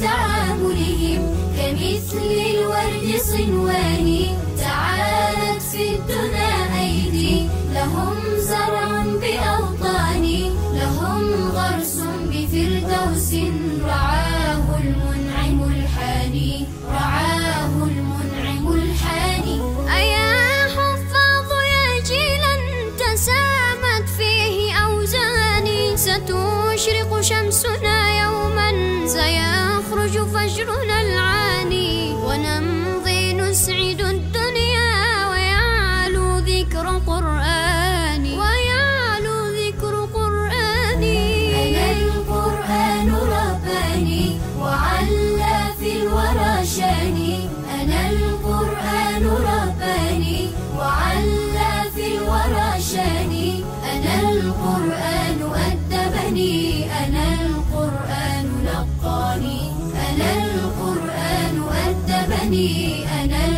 تعاملهم كمثل الورد صنوان. تعالت في الدنا أيدي لهم زرع بأوطان. لهم غرس بفردوس رعاه المنعم الحاني. رعاه المنعم الحاني. أيا حفاظ يا جيلا تسامت فيه أوزاني. ستشرق شمس فجرنا العاني ونمضي نسعد الدنيا ويعلو ذكر قرآني ويعلو ذكر قرآني. أنا القرآن رباني وعلى في الورى شاني أنا القرآن رباني وعلى في الورى شاني أنا القرآن أدبني. أنا القرآن نقاني. أنا القرآن أدبني أنا